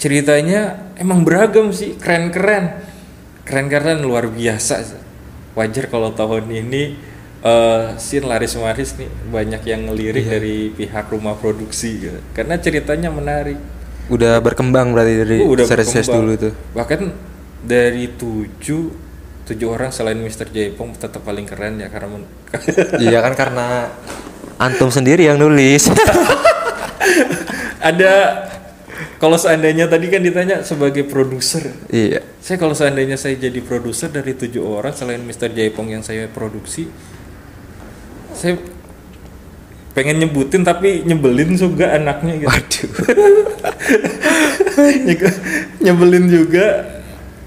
Speaker 2: Ceritanya emang beragam sih keren-keren. Keren-keren luar biasa. Wajar kalau tahun ini eh scene laris maris nih banyak yang ngelirik dari pihak rumah produksi. Gitu. karena ceritanya menarik
Speaker 1: Udah berkembang berarti dari
Speaker 2: udah
Speaker 1: series-series
Speaker 2: berkembang.
Speaker 1: dulu tuh.
Speaker 2: bahkan dari tujuh tujuh orang selain Mr. Jaipong tetap paling keren ya karena
Speaker 1: iya kan karena antum sendiri yang nulis.
Speaker 2: ada kalau seandainya tadi kan ditanya sebagai produser
Speaker 1: iya.
Speaker 2: saya kalau seandainya saya jadi produser dari tujuh orang selain Mr. Jaipong yang saya produksi saya pengen nyebutin tapi nyebelin juga anaknya gitu.
Speaker 1: Waduh.
Speaker 2: Nye- nyebelin juga.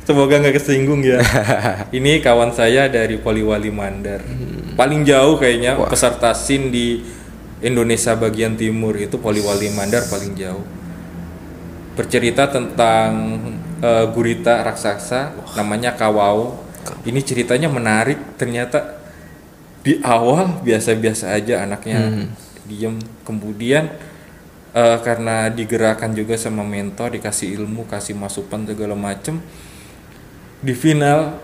Speaker 2: Semoga nggak kesinggung ya. Ini kawan saya dari Poliwali Mandar. Paling jauh kayaknya peserta sin di Indonesia bagian timur itu Poliwali Mandar paling jauh. Bercerita tentang eh, gurita raksasa namanya Kawau. Ini ceritanya menarik ternyata di awal biasa-biasa aja anaknya diem kemudian eh, karena digerakkan juga sama mentor dikasih ilmu kasih masukan segala macem di final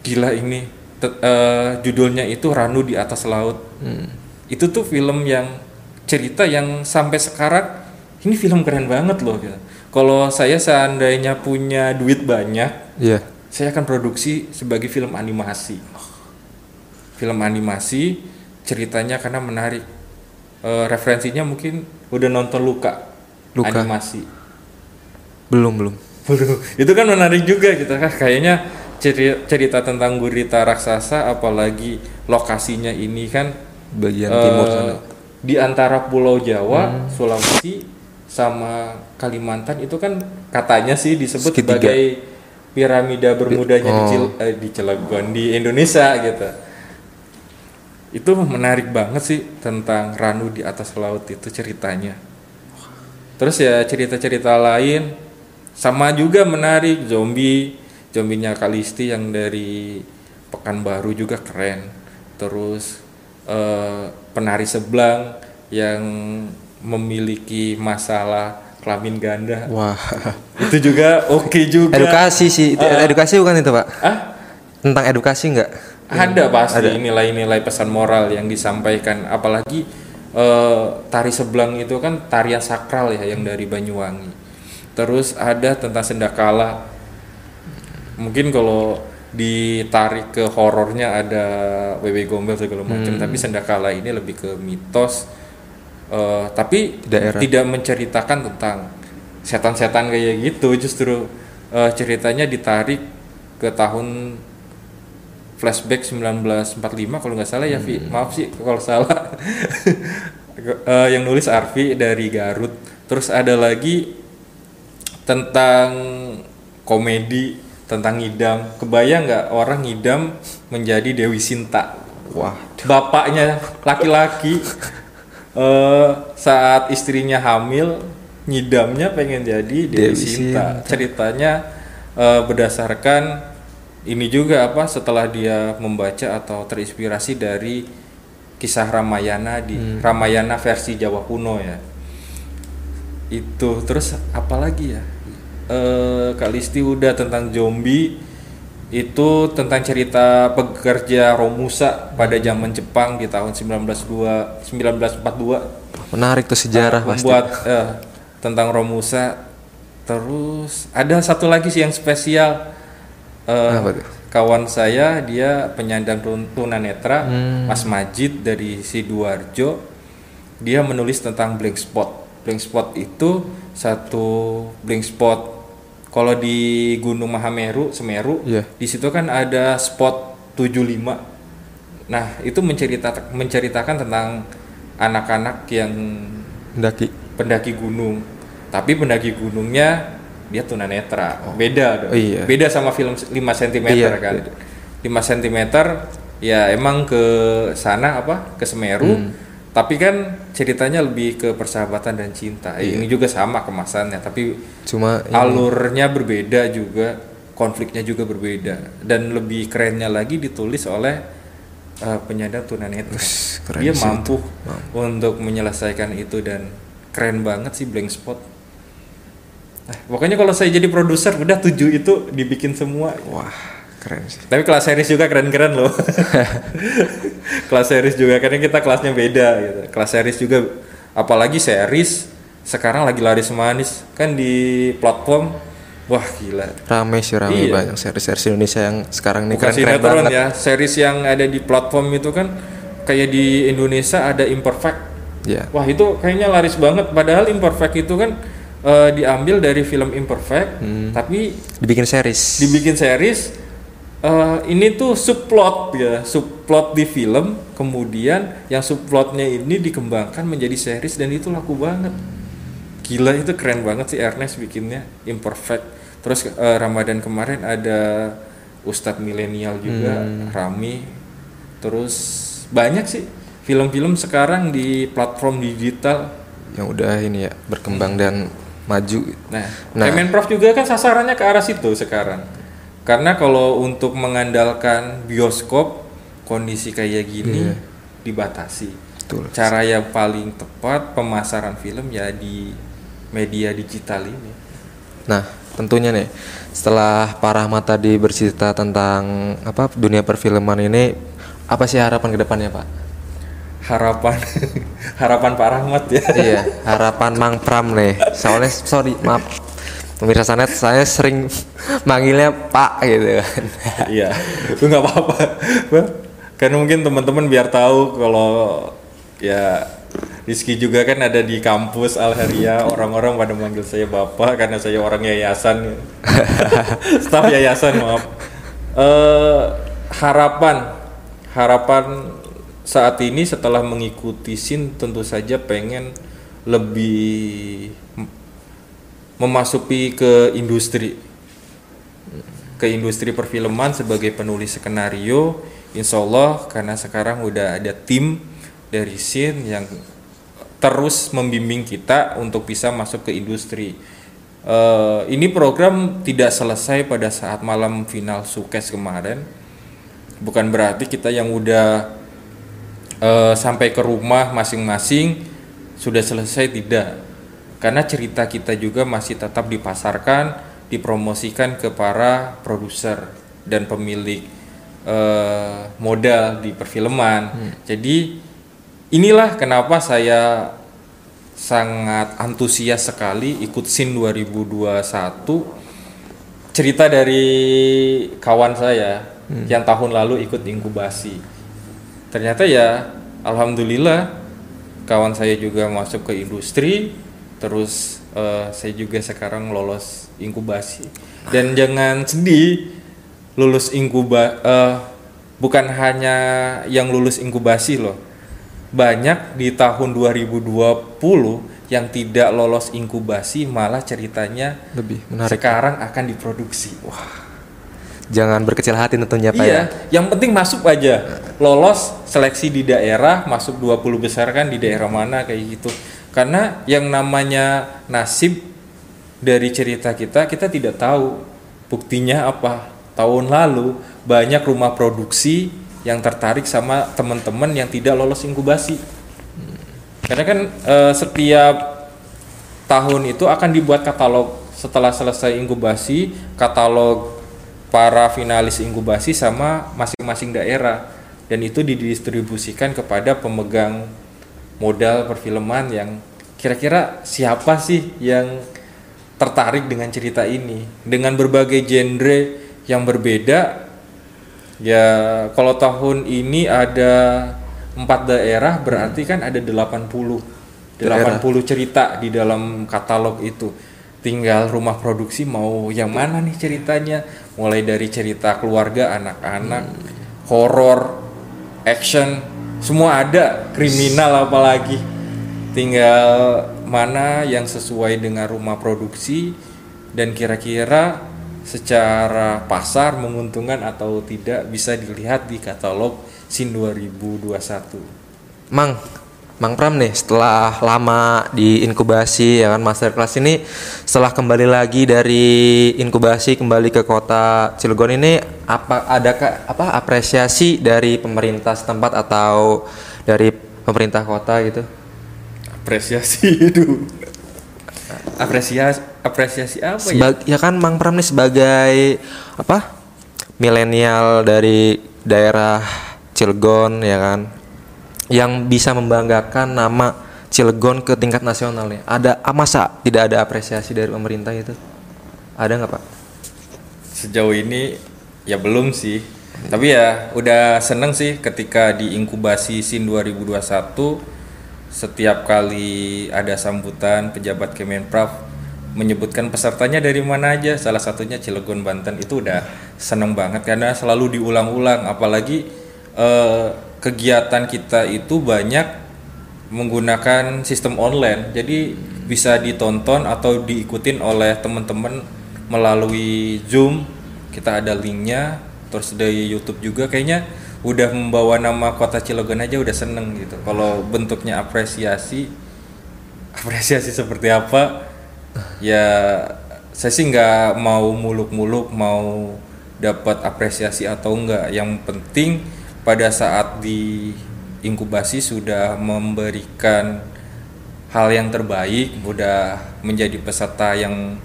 Speaker 2: gila ini Te- eh, judulnya itu Ranu di atas laut itu tuh film yang cerita yang sampai sekarang ini film keren banget loh gitu. kalau saya seandainya punya duit banyak
Speaker 1: Iya.
Speaker 2: saya akan produksi sebagai film animasi. Film animasi ceritanya karena menarik. Eh, referensinya mungkin udah nonton Luka,
Speaker 1: Luka.
Speaker 2: animasi.
Speaker 1: Belum, belum.
Speaker 2: Waduh, itu kan menarik juga gitu kan kayaknya ceri- cerita tentang gurita raksasa apalagi lokasinya ini kan
Speaker 1: Bagian
Speaker 2: eh,
Speaker 1: timur sana.
Speaker 2: di antara Pulau Jawa, Sulawesi sama Kalimantan itu kan katanya sih disebut
Speaker 1: Segitiga.
Speaker 2: sebagai piramida bermudanya di,
Speaker 1: Oh.
Speaker 2: Cil- eh, di Cilegon di Indonesia gitu. Itu menarik banget sih tentang Ranu di atas laut itu ceritanya. Terus ya cerita-cerita lain sama juga menarik zombie, zombinya Kalisti yang dari Pekanbaru juga keren. Terus eh, penari sebelang yang memiliki masalah kelamin ganda.
Speaker 1: Wah.
Speaker 2: Itu juga oke juga.
Speaker 1: Edukasi sih. Itu edukasi bukan itu, Pak?
Speaker 2: Ah,
Speaker 1: Tentang edukasi nggak?
Speaker 2: Ada pasti nilai-nilai pesan moral yang disampaikan. Apalagi eh, tari sebelang itu kan tarian sakral ya yang dari Banyuwangi. Terus ada tentang sendakala. Mungkin kalau ditarik ke horornya ada wewe gombel segala macam tapi sendakala ini lebih ke mitos. Eh, tapi
Speaker 1: Daerah.
Speaker 2: tidak menceritakan tentang setan-setan kayak gitu. Justru eh, ceritanya ditarik ke tahun flashback 1945 kalau nggak salah ya Vi maaf sih kalau salah. Eh, yang nulis Arfi dari Garut. Terus ada lagi tentang komedi tentang ngidam. Kebayang nggak orang ngidam menjadi Dewi Sinta?
Speaker 1: Wah,
Speaker 2: bapaknya laki-laki eh, saat istrinya hamil ngidamnya pengen jadi Dewi,
Speaker 1: Dewi
Speaker 2: Sinta. Ceritanya eh, berdasarkan ini juga apa setelah dia membaca atau terinspirasi dari kisah Ramayana di Ramayana versi Jawa kuno ya. Itu terus apalagi ya? Eh Kalisti udah tentang zombie itu tentang cerita pekerja Romusa pada zaman Jepang di tahun 1902 1942
Speaker 1: menarik tuh sejarah pasti.
Speaker 2: membuat eh, tentang Romusa terus ada satu lagi sih yang spesial Eh,
Speaker 1: Apa tuh?
Speaker 2: kawan saya dia penyandang tun- tunanetra
Speaker 1: Hmm.
Speaker 2: Mas Majid dari Sidoarjo dia menulis tentang blank spot blank spot itu satu blank spot kalau di Gunung Mahameru Semeru
Speaker 1: Iya.
Speaker 2: di situ kan ada spot 75 nah itu menceritakan menceritakan tentang anak-anak yang
Speaker 1: Mendaki.
Speaker 2: pendaki gunung tapi pendaki gunungnya dia tunanetra. Beda dong
Speaker 1: Oh, iya.
Speaker 2: beda sama film 5 cm
Speaker 1: Iya,
Speaker 2: kan.
Speaker 1: beda.
Speaker 2: 5 cm ya emang ke sana apa? Ke Semeru.
Speaker 1: Hmm.
Speaker 2: tapi kan ceritanya lebih ke persahabatan dan cinta.
Speaker 1: Iya.
Speaker 2: ini juga sama kemasannya tapi
Speaker 1: Cuma ini-
Speaker 2: alurnya berbeda juga konfliknya juga berbeda. Dan lebih kerennya lagi ditulis oleh uh, penyandang tunanetra.
Speaker 1: Keren
Speaker 2: dia
Speaker 1: sih
Speaker 2: mampu untuk menyelesaikan itu dan keren banget sih blank spot Nah, pokoknya kalau saya jadi produser udah tujuh itu dibikin semua
Speaker 1: wah, keren sih.
Speaker 2: tapi kelas series juga keren-keren loh kelas series juga karena kita kelasnya beda gitu kelas series juga apalagi series sekarang lagi laris manis kan di platform wah gila
Speaker 1: Rame sih rame
Speaker 2: Iya.
Speaker 1: banyak series-series Indonesia yang sekarang ini
Speaker 2: bukan
Speaker 1: keren, keren banget.
Speaker 2: ya series yang ada di platform itu kan kayak di Indonesia ada imperfect
Speaker 1: Ya.
Speaker 2: wah itu kayaknya laris banget padahal imperfect itu kan eh, diambil dari film imperfect
Speaker 1: Hmm.
Speaker 2: tapi
Speaker 1: Dibikin series.
Speaker 2: dibikin series eh, ini tuh subplot ya subplot di film kemudian yang subplotnya ini dikembangkan menjadi series dan itu laku banget. Gila itu keren banget sih Ernest bikinnya imperfect. Terus eh, Ramadan kemarin ada Ustadz milenial juga Rami. Terus banyak sih film-film sekarang di platform digital.
Speaker 1: Yang udah ini ya berkembang dan maju.
Speaker 2: Nah,
Speaker 1: Nah.
Speaker 2: Kemenprov juga kan sasarannya ke arah situ sekarang. Karena kalau untuk mengandalkan bioskop kondisi kayak gini
Speaker 1: Iya.
Speaker 2: dibatasi.
Speaker 1: Betul.
Speaker 2: Cara yang paling tepat pemasaran film ya di media digital ini.
Speaker 1: Nah, tentunya nih setelah Pak Rahmat tadi bercerita tentang apa dunia perfilman ini, apa sih harapan ke depannya Pak?
Speaker 2: Harapan harapan Pak Rahmat ya.
Speaker 1: iya, harapan Mang Pram nih. Soalnya sorry, maaf. Pemirsa Sanet, saya sering manggilnya Pak gitu kan.
Speaker 2: Iya, itu nggak apa-apa. Karena mungkin teman-teman biar tahu kalau ya Rizky juga kan ada di kampus Al Heria, orang-orang pada manggil saya bapak karena saya orang yayasan, staf yayasan maaf. Eh, harapan, harapan saat ini setelah mengikuti sin tentu saja pengen lebih mem- memasuki ke industri. Ke industri perfilman sebagai penulis skenario. Insya Allah karena sekarang udah ada tim dari Sin yang terus membimbing kita untuk bisa masuk ke industri. Eh, ini program tidak selesai pada saat malam final Sukes kemarin. Bukan berarti kita yang udah eh, sampai ke rumah masing-masing sudah selesai tidak? Karena cerita kita juga masih tetap dipasarkan dipromosikan ke para produser dan pemilik eh, modal di perfilman. Jadi inilah kenapa saya sangat antusias sekali ikut SIN 2021 cerita dari kawan saya yang tahun lalu ikut inkubasi ternyata ya alhamdulillah kawan saya juga masuk ke industri terus eh, saya juga sekarang lolos inkubasi. Dan jangan sedih lulus inkuba eh, bukan hanya yang lulus inkubasi loh. Banyak di tahun 2020 yang tidak lolos inkubasi malah ceritanya
Speaker 1: Lebih menarik.
Speaker 2: sekarang akan diproduksi
Speaker 1: Jangan berkecil hati tentunya Pak ya.
Speaker 2: iya yang penting masuk aja. Lolos seleksi di daerah masuk 20 besar kan di daerah mana kayak gitu. Karena yang namanya nasib dari cerita kita kita tidak tahu buktinya apa. Tahun lalu banyak rumah produksi yang tertarik sama teman-teman yang tidak lolos inkubasi. Karena kan eh, setiap tahun itu akan dibuat katalog. Setelah selesai inkubasi katalog para finalis inkubasi sama masing-masing daerah. Dan itu didistribusikan kepada pemegang modal perfilman yang kira-kira siapa sih yang tertarik dengan cerita ini? Dengan berbagai genre yang berbeda ya kalau tahun ini ada empat daerah berarti kan ada 80
Speaker 1: Daerah.
Speaker 2: 80 cerita di dalam katalog itu. Tinggal rumah produksi mau yang mana nih ceritanya mulai dari cerita keluarga anak-anak horor action semua ada. Kriminal apalagi. Tinggal mana yang sesuai dengan rumah produksi dan kira-kira secara pasar menguntungkan atau tidak bisa dilihat di katalog SIN 2021
Speaker 1: Mang, Mang Pram nih setelah lama di inkubasi ya kan masterclass ini setelah kembali lagi dari inkubasi kembali ke kota Cilegon ini apa ada apa apresiasi dari pemerintah setempat atau dari pemerintah kota gitu?
Speaker 2: apresiasi itu apresiasi apresiasi apa ya?
Speaker 1: Sebag- ya kan Mang Pram nih sebagai apa milenial dari daerah Cilegon ya kan yang bisa membanggakan nama Cilegon ke tingkat nasional nih ada ah, masa tidak ada apresiasi dari pemerintah itu? Ada nggak pak?
Speaker 2: Sejauh ini ya belum sih. Tapi ya udah seneng sih ketika di inkubasi SIN 2021 setiap kali ada sambutan pejabat Kemenprov menyebutkan pesertanya dari mana aja. Salah satunya Cilegon Banten. Itu udah seneng banget karena selalu diulang-ulang. Apalagi eh, kegiatan kita itu banyak menggunakan sistem online. Jadi bisa ditonton atau diikutin oleh teman-teman melalui Zoom. Kita ada linknya terus dari YouTube juga. Kayaknya udah membawa nama kota Cilegon aja udah seneng gitu. Kalau bentuknya apresiasi apresiasi seperti apa ya saya sih nggak mau muluk-muluk mau dapat apresiasi atau enggak yang penting pada saat di inkubasi sudah memberikan hal yang terbaik udah menjadi peserta yang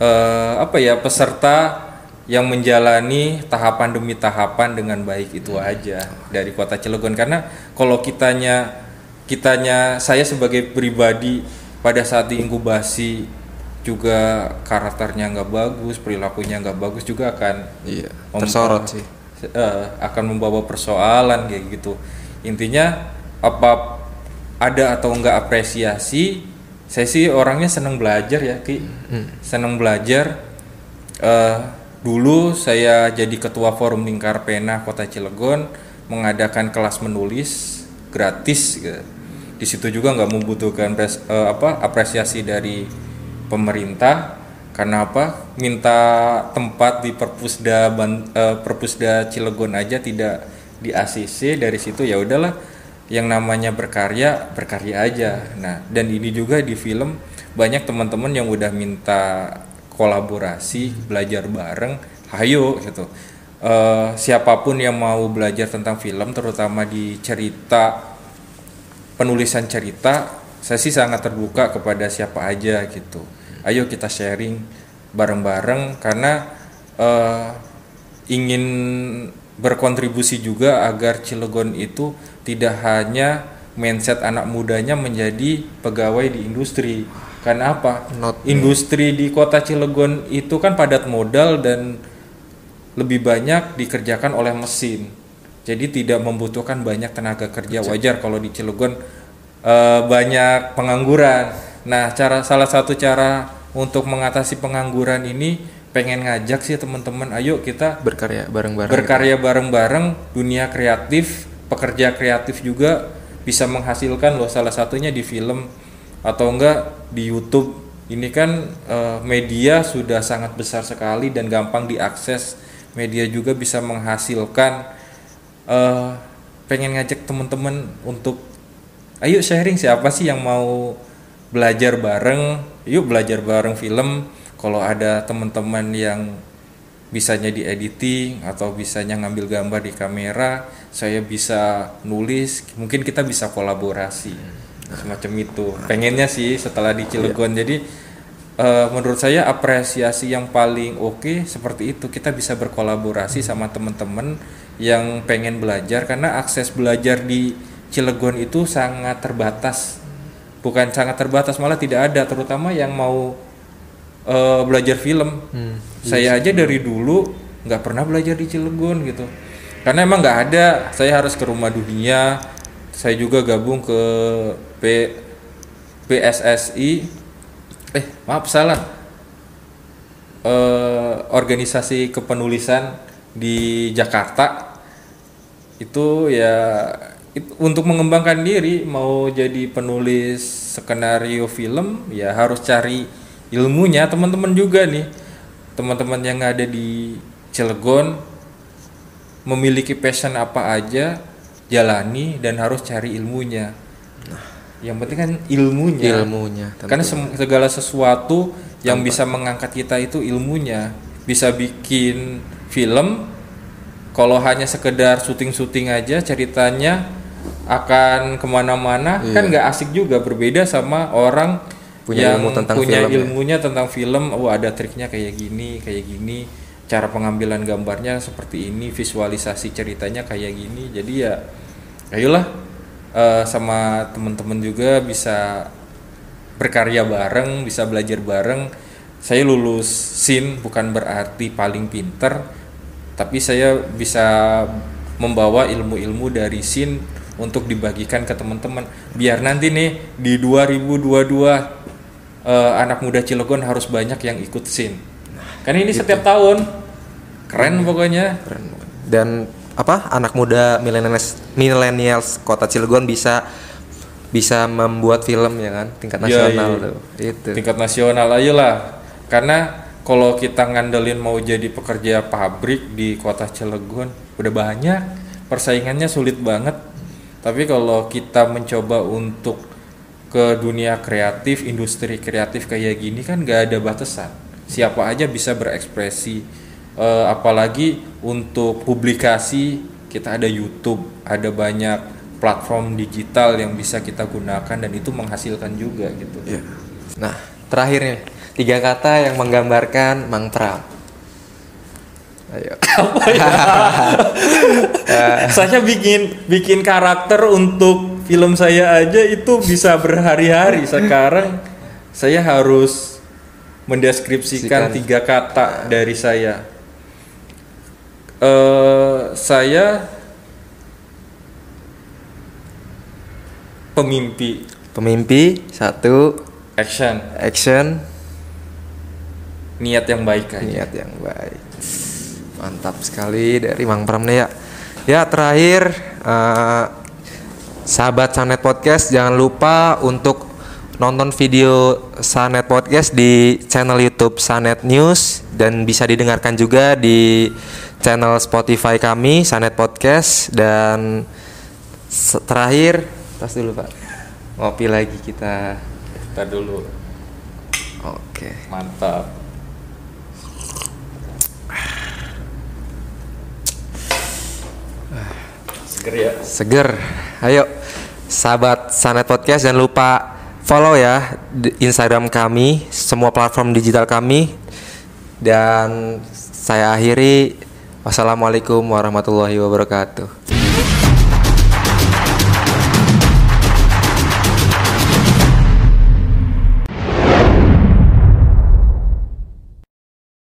Speaker 2: eh, apa ya peserta yang menjalani tahapan demi tahapan dengan baik itu aja dari kota Cilegon. Karena kalau kitanya kitanya saya sebagai pribadi pada saat diinkubasi juga karakternya nggak bagus perilakunya nggak bagus juga akan
Speaker 1: iya tersorot sih
Speaker 2: eh, akan membawa persoalan kayak gitu. Intinya apa ada atau enggak apresiasi saya sih orangnya seneng belajar ya ki. Seneng belajar. Eh dulu saya jadi ketua forum lingkar pena kota Cilegon mengadakan kelas menulis gratis gitu. di situ juga nggak membutuhkan pres- eh, apa apresiasi dari pemerintah karena apa? Minta tempat di perpusda Ban- eh, perpusda Cilegon aja tidak di ACC dari situ ya udahlah yang namanya berkarya berkarya aja. Nah dan ini juga di film banyak teman-teman yang udah minta kolaborasi belajar bareng hayo gitu. Eh, siapa pun yang mau belajar tentang film terutama di cerita penulisan cerita saya sih sangat terbuka kepada siapa aja gitu ayo kita sharing bareng-bareng karena eh, ingin berkontribusi juga agar Cilegon itu tidak hanya mindset anak mudanya menjadi pegawai di industri karena apa
Speaker 1: Not-
Speaker 2: industri di kota Cilegon itu kan padat modal dan lebih banyak dikerjakan oleh mesin. Jadi tidak membutuhkan banyak tenaga kerja. Wajar kalau di Cilegon eh, banyak pengangguran. Nah, cara salah satu cara untuk mengatasi pengangguran ini pengen ngajak sih teman-teman, ayo kita
Speaker 1: berkarya bareng-bareng
Speaker 2: berkarya bareng-bareng dunia kreatif, pekerja kreatif juga bisa menghasilkan loh salah satunya di film atau enggak di YouTube. Ini kan eh, media sudah sangat besar sekali dan gampang diakses. Media juga bisa menghasilkan eh, pengen ngajak teman-teman untuk ayo sharing siapa sih yang mau belajar bareng yuk belajar bareng film. Kalau ada teman-teman yang bisanya di editing atau bisanya ngambil gambar di kamera saya bisa nulis. Mungkin kita bisa kolaborasi. Semacam itu. Pengennya sih setelah di Cilegon. Jadi eh, menurut saya apresiasi yang paling oke seperti itu. Kita bisa berkolaborasi sama teman-teman yang pengen belajar. Karena akses belajar di Cilegon itu sangat terbatas bukan sangat terbatas malah tidak ada terutama yang mau eh, belajar film. Saya aja dari dulu nggak pernah belajar di Cilegon gitu. Karena emang nggak ada. Saya harus ke rumah dunia. Saya juga gabung ke P PSSI eh maaf salah. Eh, organisasi kepenulisan di Jakarta. Itu ya it- untuk mengembangkan diri mau jadi penulis skenario film ya harus cari ilmunya. Teman-teman juga nih teman-teman yang ada di Cilegon memiliki passion apa aja jalani dan harus cari ilmunya. Yang penting kan ilmunya.
Speaker 1: Ilmunya tentu.
Speaker 2: karena segala sesuatu yang bisa mengangkat kita itu ilmunya. Bisa bikin film kalau hanya sekedar syuting-syuting aja ceritanya akan ke mana-mana kan nggak asik juga berbeda sama orang
Speaker 1: Punya
Speaker 2: yang
Speaker 1: ilmu tentang
Speaker 2: punya
Speaker 1: film ya.
Speaker 2: ilmunya tentang film oh ada triknya kayak gini kayak gini cara pengambilan gambarnya seperti ini visualisasi ceritanya kayak gini jadi ya ayolah eh, sama teman-teman juga bisa berkarya bareng, bisa belajar bareng. Saya lulus SIN bukan berarti paling pinter, tapi saya bisa membawa ilmu-ilmu dari SIN untuk dibagikan ke teman-teman. Biar nanti nih di 2022 eh, anak muda Cilegon harus banyak yang ikut SIN. Kan ini setiap tahun. Keren pokoknya.
Speaker 1: Keren dan apa anak muda millennials millennials kota Cilegon bisa bisa membuat film ya kan tingkat
Speaker 2: Iya,
Speaker 1: nasional
Speaker 2: iya.
Speaker 1: tuh itu
Speaker 2: tingkat nasional aja lah karena kalau kita ngandelin mau jadi pekerja pabrik di kota Cilegon udah banyak persaingannya sulit banget tapi kalau kita mencoba untuk ke dunia kreatif industri kreatif kayak gini kan gak ada batasan. Siapa aja bisa berekspresi Eh, apalagi untuk publikasi kita ada YouTube ada banyak platform digital yang bisa kita gunakan dan itu menghasilkan juga gitu.
Speaker 1: Iya. nah terakhir nih tiga kata yang menggambarkan Mang Pram ayo.
Speaker 2: Saya bikin bikin karakter untuk film saya aja itu bisa berhari-hari. Sekarang saya harus mendeskripsikan
Speaker 1: Sikan.
Speaker 2: tiga kata dari saya. Eh saya pemimpi.
Speaker 1: Pemimpi satu.
Speaker 2: Action.
Speaker 1: Action.
Speaker 2: Niat yang baik aja.
Speaker 1: Niat yang baik mantap sekali dari Mang Pram nih ya. Ya terakhir eh, sahabat Sanet Podcast jangan lupa untuk nonton video Sanet Podcast di channel YouTube Sanet News dan bisa didengarkan juga di channel Spotify kami Sanet Podcast. Dan terakhir tas dulu Pak. Ngopi lagi kita.
Speaker 2: Kita dulu.
Speaker 1: Oke.
Speaker 2: Mantap seger ya
Speaker 1: seger. Ayo, sahabat Sanet Podcast jangan lupa follow ya Instagram kami, semua platform digital kami. Dan saya akhiri wassalamualaikum warahmatullahi wabarakatuh.